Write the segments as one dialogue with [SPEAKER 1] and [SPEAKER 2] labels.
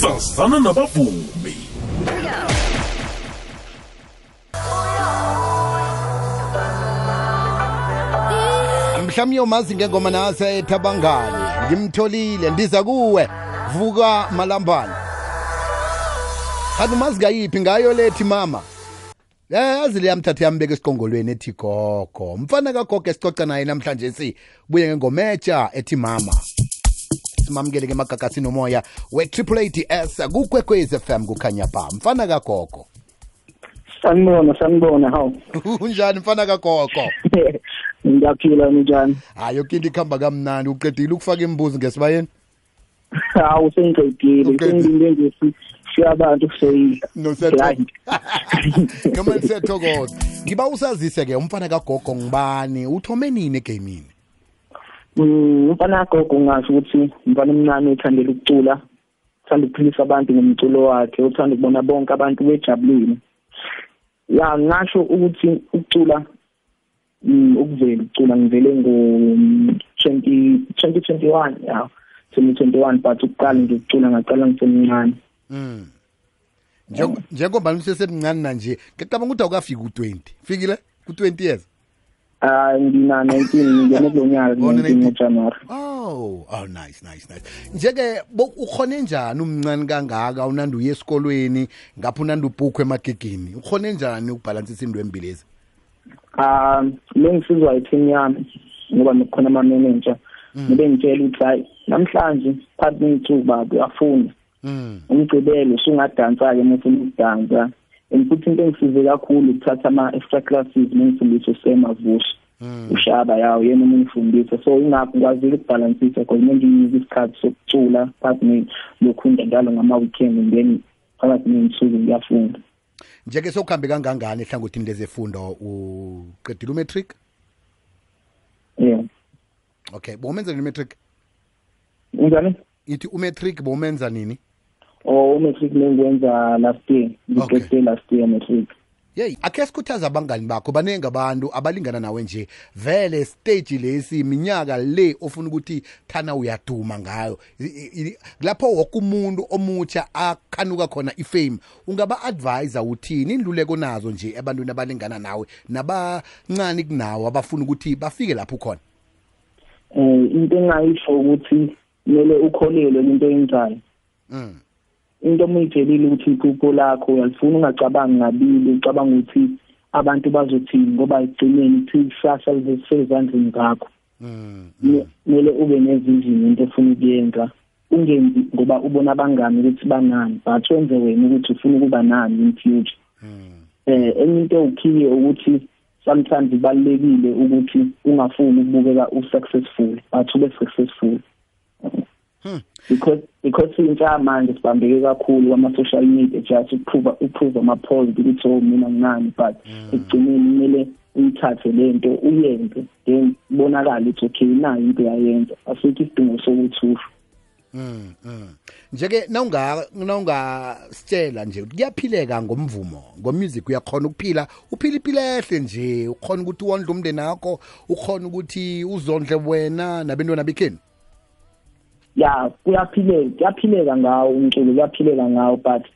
[SPEAKER 1] sazana nabavumi
[SPEAKER 2] mhlawumnye umazi ngengoma nasetha ethabangani ngimtholile ndiza kuwe. Vuka malambane kanti umazi ngayiphi ngayo lethi mama? Yazi le yamthatha yambeka esiqongolweni ethi gogo. Mfana kagogo esicoca naye namhlanje si buye ngengometsha ethi mama simamukele ke emagagasini nomoya we-triple ads kukwekwez fm kukhanya ba mfana kagogo.
[SPEAKER 3] Sanibona sanibona hawu.
[SPEAKER 2] Unjani mfana kagogo?
[SPEAKER 3] Ngiyaphila njani?
[SPEAKER 2] Hayi yoke into ikuhamba kamnandi. Uqedile ukufaka imibuzo ngesibayeni?
[SPEAKER 3] Hawu sengiqedile.
[SPEAKER 2] Uqedile.
[SPEAKER 3] sengilinde nje si- siya abantu kuseyila
[SPEAKER 2] nosiyathokoza noma siyathokoza. Ngiba usazise-ke umfana kagogo ngibani uthome nini egamini?
[SPEAKER 3] Mm, umfana kagogo ngasho ukuthi umfana omncane othandela ukucula uthanda ukuphilisa abantu ngomculo wakhe uthanda ukubona bonke abantu bejabulile. Ya ngasho ukuthi ukucula mm, ukuvela ukucula ngivele ngo 20 2021 ya 2021 but ukuqala nje ukucula ngaqala ngisemncane.
[SPEAKER 2] Mm. Njengo- njengoba nisesemncane nanje ngicabanga ukuthi awukafiki u-20 fikile? Ku-20 years? Oh,
[SPEAKER 3] 19
[SPEAKER 2] 19.
[SPEAKER 3] ngoJanuary.
[SPEAKER 2] oh oh nice nice nice njeke ukhone njani umncane kangaka unandi uye esikolweni ngapha unandi ubhukhwe emagigini ukhone njani ukubhalansisa into embilezi
[SPEAKER 3] lo ngisizwa yithini yami ngoba nokukhona ama nibe ngitshela ukuthi hayi namhlanje phakathi ney'nsuku baba uyafunda.
[SPEAKER 2] mm.
[SPEAKER 3] Umgcibelo usungadansa ke mufuna ukudansa. And futhi into engisize kakhulu ukuthatha ama extra classes nengifundisa usemavushi.
[SPEAKER 2] Mm.
[SPEAKER 3] ushaba yawo yena umungifundisa so ingakho ngikwazile ukubhalansisa because mengiyinika isikhathi sokucula phakathi lokhunda njalo ngama-weekend and then phakathi ney'nsuku ngiyafunda.
[SPEAKER 2] Njeke sewukuhambe kangangani ehlangothini lezefundo uqedile umatric?
[SPEAKER 3] Yeah.
[SPEAKER 2] Okay bowumenza nini umatric?
[SPEAKER 3] Njani
[SPEAKER 2] ithi umatric bowumenza nini?
[SPEAKER 3] Or umatric nengiwenza last year
[SPEAKER 2] Okay.
[SPEAKER 3] ngiqede last year matric
[SPEAKER 2] yeyi akhe sikhuthaza abangani bakho baningi abantu abalingana nawe nje. Vele stage lesi minyaka le ofuna ukuthi thana uyaduma ngayo. I- i- lapho woke umuntu omutsha akhanuka khona ifame ungaba-advisa uthini? Indluleko nazo nje ebantwini abalingana nawe nabancane kunawo abafuna ukuthi bafike lapho khona?
[SPEAKER 3] Eh into engayisho ukuthi kumele ukholelwe into oyenzayo
[SPEAKER 2] mm.
[SPEAKER 3] Into omuyitshelile ukuthi iphupho lakho uyalifuna ungacabangi ngabili ucabanga ukuthi abantu bazothini ngoba ekugcineni kuthi ikusasa lisezandleni zakho
[SPEAKER 2] Mm.
[SPEAKER 3] Me- kumele ube nevision into ofuna ukuyenza ungenzi ngoba ubona abangani ukuthi banani but wenze wena ukuthi ufuna ukuba nani in future
[SPEAKER 2] Mm.
[SPEAKER 3] eh enye into ukhiye ukuthi sometimes ibalekile ukuthi ungafuni ukubukeka usuccessful but ube successful. Because because intsha manje sibambeke kakhulu kwama social media just ukuprove ukuprove ama point ukuthi oh mina nginani? But ekugcineni kumele uyithathe lento uyenze then bonakala ukuthi okay nayo into yayenza asikho isidingo sokuthi usho.
[SPEAKER 2] Mm, mm. njeke nawunga nawungasitshela nje ukuthi kuyaphileka ngomvumo ngomusic uyakhona ukuphila uphila impilo ehle nje ukhona ukuthi wondle umndeni wakho ukhona ukuthi uzondle wena nabentwana bekheni
[SPEAKER 3] ya kuyaphileka kuyaphileka ngawo umculo kuyaphileka ngawo but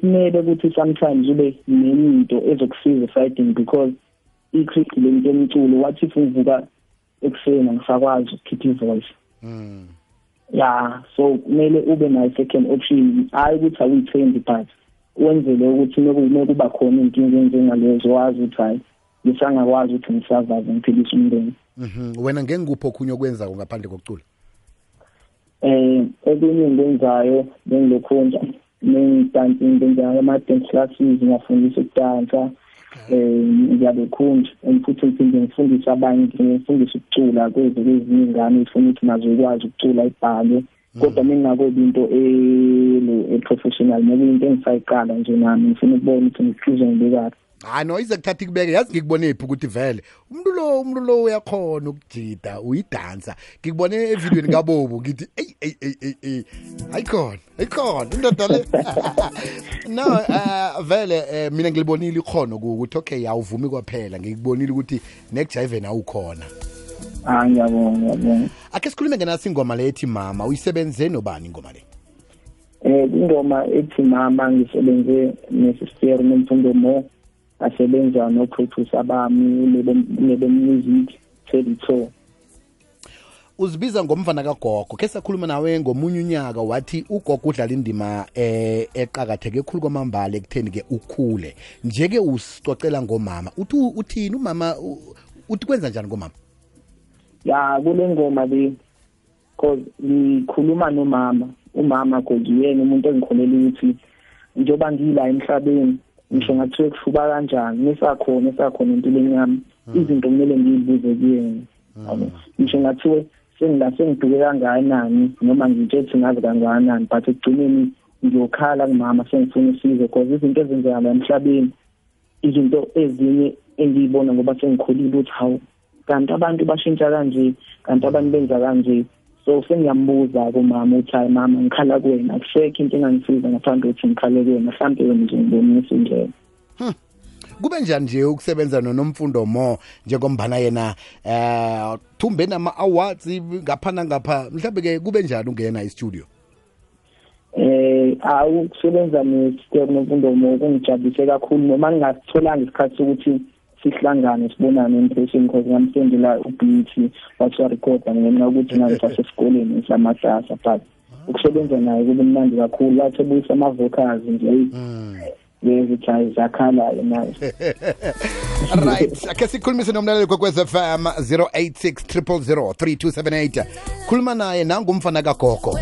[SPEAKER 3] kumele ukuthi sometimes ube nenye into ezokusiza fighting because i-cricket le nto yomculo what if uvuka ekuseni angisakwazi ukukhipha ivoice
[SPEAKER 2] Mm.
[SPEAKER 3] ya so kumele ube nayo second option hayi ukuthi awuyithembi but wenzele ukuthi mekume kuba khona inkinga enjengalezo wazi ukuthi hayi ngisangakwazi ukuthi ngisavaze ngiphilise umndeni
[SPEAKER 2] Mhm. wena ngengikuphi okhunye okwenza ngaphandle kokucula
[SPEAKER 3] eh okunye ngikwenzayo bengilokhunja nengidansi ngenza ama-dance classes ngiyafundisa ukudansa eh ngiyabekhunja and futhi ngiphinde ngifundise abanye ngifundise ukucula kwezi kwezinye ingane zifuna ukuthi nazo ikwazi ukucula ibhale. Kodwa mengingakobi into elo e-professional maybe into engisayiqala nje nami ngifuna ukubona ukuthi ngikuhluze ngibekaphi.
[SPEAKER 2] Hayi no izekuthatha ikubeke yazi ngikubone phi ukuthi vele. Umuntu lo umuntu lo uyakhona ukujida uyidansa. Ngikubone evidweni kabobu ngithi eyi eyi eyi eyi eyi ayikhona ayikhona indoda le. No uh, vele uh, mina ngilibonile ikhono ukuthi okay awuvumi kwaphela. Ngikubonile ukuthi nekujayiveni awukhona.
[SPEAKER 3] Ah ngiyabonga ngiyabonga.
[SPEAKER 2] Akhe sikhulume ngenasi ingoma le ethi mama uyisebenze nobani ingoma le?
[SPEAKER 3] Eh ingoma ethi mama ngisebenze nesisteri nomfundo mo asebenza no-producer bami nebe music Teddy
[SPEAKER 2] uzibiza ngomfana kagogo ke sakhuluma nawe ngomunye unyaka wathi ugogo udlala indima eh eqakatheke khulu kwamambala ekutheni ke ukhule. Nje ke usicocela ngomama uthi uthini umama uthi kwenza njani ngomama?
[SPEAKER 3] Ya kule ngoma le cause ngikhuluma nomama umama ngiyena umuntu engikholela ukuthi njengoba ngila emhlabeni ngisho ngathiwe kushuba kanjani nisakhona esakhona empilweni yami hmm. izinto kumele ngiyibuze kuyena hmm. ngisho ngathiwe sengila sengiduke kangakanani noma ngitshethi ngazi kangakanani but ekugcineni ngiyokhala kumama sengifuna usizo because izinto ezenzeka la emhlabeni izinto ezinye engiyibona ngoba sengikhulile ukuthi hawu kanti abantu bashintsha kanje kanti abantu benza kanje so sengiyambuza kumama uthi hayi mama ngikhala kuwena akusekho into engangisiza ngaphandle kokuthi ngikhale kuwena mhlawumbe wena nje ngibonisa indlela
[SPEAKER 2] hmm. kube njani nje ukusebenza nonomfundo mo njengombana yena eh thumbe nama awards ngaphana ngapha mhlawumbe ke kube njani ungena e-studio
[SPEAKER 3] eh awu kusebenza ne-step nomfundo mo kungijabulise kakhulu noma ngingatholanga isikhathi sokuthi sihlangane sibonane in person because ngamsendela uBT wathi recorda ngenxa ukuthi ngisasesikoleni samatasa but ukusebenza naye kube mnandi kakhulu. Lathi ebuyisa ama vocals nje lezithi hayi zakhalayo nayo
[SPEAKER 2] right. Ake sikhulumise nomlaleli kwekwez FM 086 000 3278 khuluma naye nangumfana kagogo.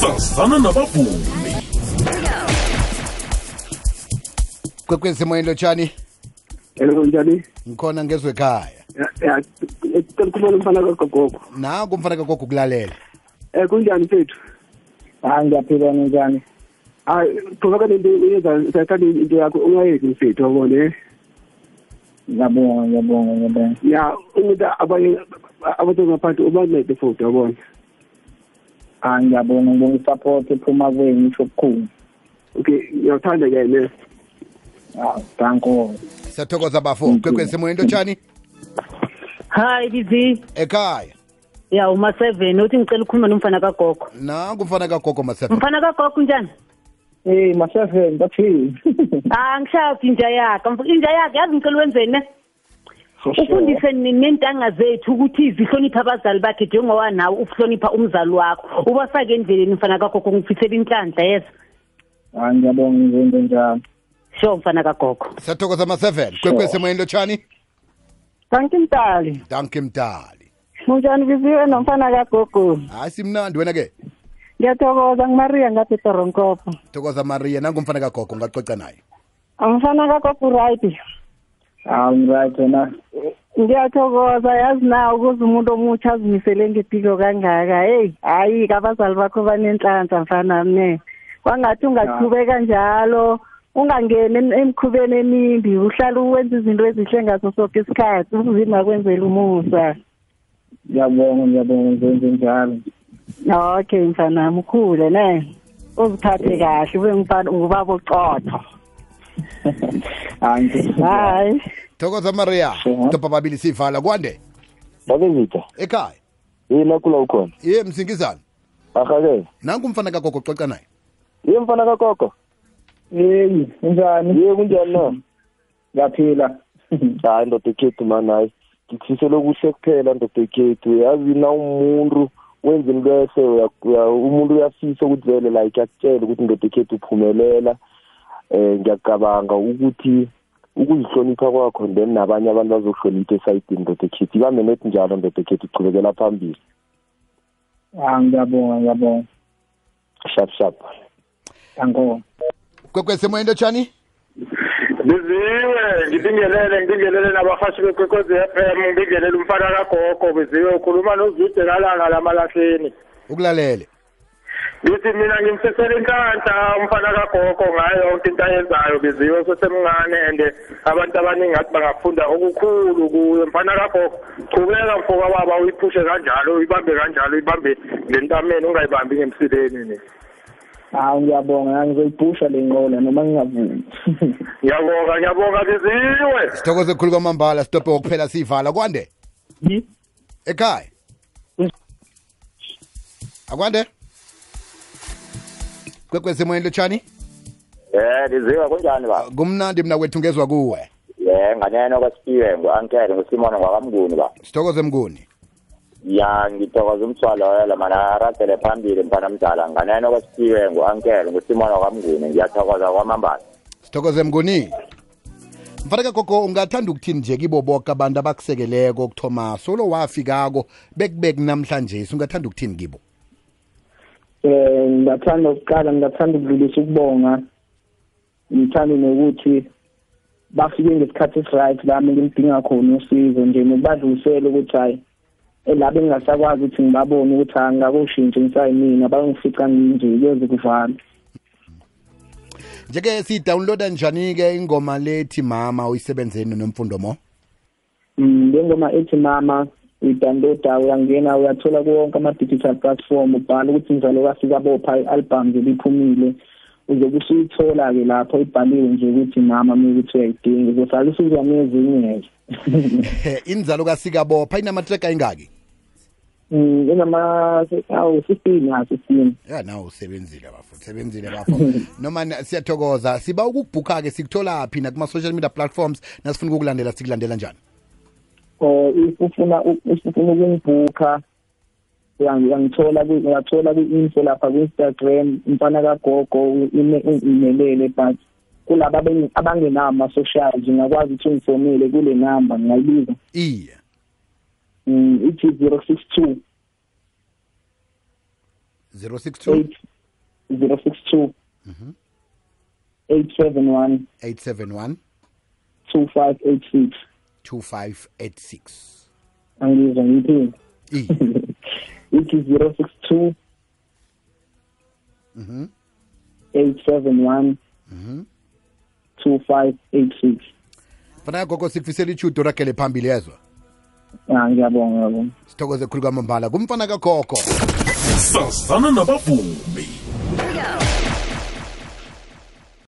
[SPEAKER 1] Sazana nabavumi
[SPEAKER 2] kwekwezimo lotshani
[SPEAKER 4] Hello njani?
[SPEAKER 2] ngikhona ngezwe ekhaya
[SPEAKER 4] Ya ngicela umfana kagogo.
[SPEAKER 2] naku umfana kagogo kulalela
[SPEAKER 4] Eh kunjani mfethu?
[SPEAKER 3] Hayi ngiyaphila njani
[SPEAKER 4] Hayi qhubeka lento uyenza sathanda into yakho ungayeki mfethu yabone.
[SPEAKER 3] ngiyabonga ngiyabonga ngiyabonga
[SPEAKER 4] Ya umuntu abanye abantu ngaphansi ubalete futhi yabona.
[SPEAKER 3] Ah ngiyabonga ngibonga isupport ephuma kwenu isho okukhulu.
[SPEAKER 4] Okay ngiyathanda ke ne.
[SPEAKER 3] Ah danko.
[SPEAKER 2] siyathokoza bafo kwekwezi moyeni lotshani
[SPEAKER 5] Hi Bizi.
[SPEAKER 2] ekhaya
[SPEAKER 5] Ya uma 7 uthi ngicela ukukhuluma nomfana kagogo.
[SPEAKER 2] naku mfana kagogo masefa
[SPEAKER 5] Mfana kagogo njani?
[SPEAKER 3] Eh maseven bathini?
[SPEAKER 5] Ah ngishaphi inja yakhe. Inja yakhe yazi ngicela wenzeni ne? Ufundise nentanga zethu ukuthi zihlonipha abazali bakhe njengoba nawe ukuhlonipha umzali wakho. Ubafake endleleni mfana kagogo ngifisela inhlanhla yes.
[SPEAKER 3] Ah ngiyabonga ngizenze njalo.
[SPEAKER 5] Sho mfana kagogo.
[SPEAKER 2] siyathokoza ma-7 kwekwezi moyeni lotshani
[SPEAKER 6] Kanti mtali,
[SPEAKER 2] danke mdali
[SPEAKER 6] munjani biziwe nomfana kagogo.
[SPEAKER 2] hayi simnandi wena ke
[SPEAKER 6] Ngiyathokoza nguMaria ngathi Toronkopo.
[SPEAKER 2] thokoza maria nangumfana kagogo ngacoca naye
[SPEAKER 6] Umfana kagogo right.
[SPEAKER 3] Ah right wena.
[SPEAKER 6] Ngiyathokoza yazi na ukuze umuntu omutsha azimisele ngempilo kangaka. Hey, hayi abazali bakho banenhlanhla mfana mne. Kwangathi ungaqhubeka njalo. ungangeni emkhubeni emimbi uhlala uwenza izinto ezihle ngaso sonke isikhathi uzima kwenzela umusa
[SPEAKER 3] ngiyabonga ngiyabonga ngenze njalo.
[SPEAKER 6] Okay mfanami ukhule ne? Uzithathe kahle ube ngubaba ucotho ocotho
[SPEAKER 3] hayi
[SPEAKER 6] hayi.
[SPEAKER 2] Thokoza maria. Topa babili sivala kwande?
[SPEAKER 7] Babezitha
[SPEAKER 2] ekhaya.
[SPEAKER 7] Yini akula ukhona.
[SPEAKER 2] Ye msingizana
[SPEAKER 7] ahake.
[SPEAKER 2] Nanku umfana kagogo xoxa naye?
[SPEAKER 7] Ye mfana kagogo.
[SPEAKER 3] Hey njani
[SPEAKER 7] ye kunjani na?
[SPEAKER 3] Ngiyaphila.
[SPEAKER 7] Hayi ndoda ekhethu mani hayi ngikufisela okuhle kuphela ndoda ekhethu yazi na umuntu wenza into ehle uya- uya- umuntu uyafisa ukuthi vele like akutshele ukuthi ndoda ekhethu uphumelela. Um ngiyacabanga ukuthi ukuzihlonipha kwakho then nabanye abantu bazokuhlonipha esayidini ndoda ekhethi ibambe nethi njalo ndoda ekhethi uqhubekela phambili.
[SPEAKER 3] Ah ngiyabonga ngiyabonga.
[SPEAKER 7] Sharp sharp
[SPEAKER 3] angibonga
[SPEAKER 2] kwekwezi emoyeni lotshani
[SPEAKER 8] biziwe ngibingelele ngibingelele nabahashi bekwekwezi FM ngibingelele umfana kagogo biziwe ukhuluma nozude kalanga lamalahleni.
[SPEAKER 2] Ukulalele.
[SPEAKER 8] Ngithi mina ngimsesele inhlanhla umfana kagogo ngayo yonke into ayenzayo biziwe usesemncane and abantu abaningi ngathi bangafunda okukhulu kuye. Mfana kagogo chubeka mfoka baba uyiphushe kanjalo uyibambe kanjalo uyibambe ngentameni ungayibambi ngemsileni ni
[SPEAKER 3] hawu ngiyabonga ngizoyiphusha le nqola noma ngingavumi.
[SPEAKER 8] ngiyabonga ngiyabonga biziwe
[SPEAKER 2] sithokoze kukhulu kwamambala sitobhe wokuphela siyivala kwande? Ekhaya? Akwande? Kwekwezi emoyeni lotshani
[SPEAKER 9] Eh liziwa kunjani ba?
[SPEAKER 2] kumnandi mna kwethu ngezwa kuwe.
[SPEAKER 9] Yeah nganeno kwasipiwe ngu-ankele ngusimon ngwakamnguni ba.
[SPEAKER 2] sithokoze mnguni.
[SPEAKER 9] Ya ngithokoza umthwalo welo mana aragele phambili mfana mdala. Nganeno kwasipiwe ngu-ankele ngusimon ngwakamnguni ngiyathokoza kwamambala.
[SPEAKER 2] Sithokoze mnguni. Mfaneka gogo ungathanda ukuthini nje kibo boke abantu abakusekeleko kuthoma solo wafikako bekubek namhlanje ungathanda ukuthini kibo?
[SPEAKER 3] Eh ngingathanda ukuqala ngingathanda ukudlulisa ukubonga. Ngithande nokuthi bafike ngesikhathi esi-right lami ngimdinga khona usizo nje nokubadlulisela ukuthi hhayi elabe ngingasakwazi ukuthi ngibabone ukuthi hhayi ngakushintshe ngisayimina bangifica nginje kuyoze kuvala
[SPEAKER 2] njeke siyidownloada njani-ke ingoma lethi mama uyisebenzeni nomfundo mo?
[SPEAKER 3] Mm, le ngoma ethi mama uyidownloada uyangena uyathola kuwonke ama-digital platform ubhala ukuthi njalo kasikabopha i-album nje liphumile. Uzobe usuyithola-ke lapho ibhaliwe nje ukuthi mama uma ukuthi uyayidinga uzosala usuzwa nezinye-ke
[SPEAKER 2] inzalo kasikabopha inamatrek ayingaki?
[SPEAKER 3] Mm, inama awu fifteen ha fifteen
[SPEAKER 2] ya nawe usebenzile bafo usebenzile bafo. Noma na- siyathokoza. Siba ukukubhukha-ke sikuthola phi nakuma-social media platforms nasifuna ukukulandela sikulandela njani?
[SPEAKER 3] Or if ufuna u- if ufuna ukungibhukha uyangi- uyangithola ku- uyathola kwi-info lapha ku-instagram mfana kagogo u-imelele but kulaba abengi- abangenawo ama-socials ungakwazi ukuthi ungifonele kule namba ngingayibiza.
[SPEAKER 2] Iye.
[SPEAKER 3] um ithi
[SPEAKER 2] 062
[SPEAKER 3] 062 062 mhm.
[SPEAKER 2] 871
[SPEAKER 3] 871 2586
[SPEAKER 2] 2586
[SPEAKER 3] angizwa
[SPEAKER 2] ngiphi
[SPEAKER 3] ithi 062
[SPEAKER 2] mhm.
[SPEAKER 3] 871
[SPEAKER 2] mhm.
[SPEAKER 3] 2586
[SPEAKER 2] fana gogo sikufisela ichudo ragele phambili yezwa
[SPEAKER 3] ah ngiyabonga ngiyabonga.
[SPEAKER 2] Sithokoze khulu kwamambala kumfana kagogo
[SPEAKER 1] sazana nabavumi.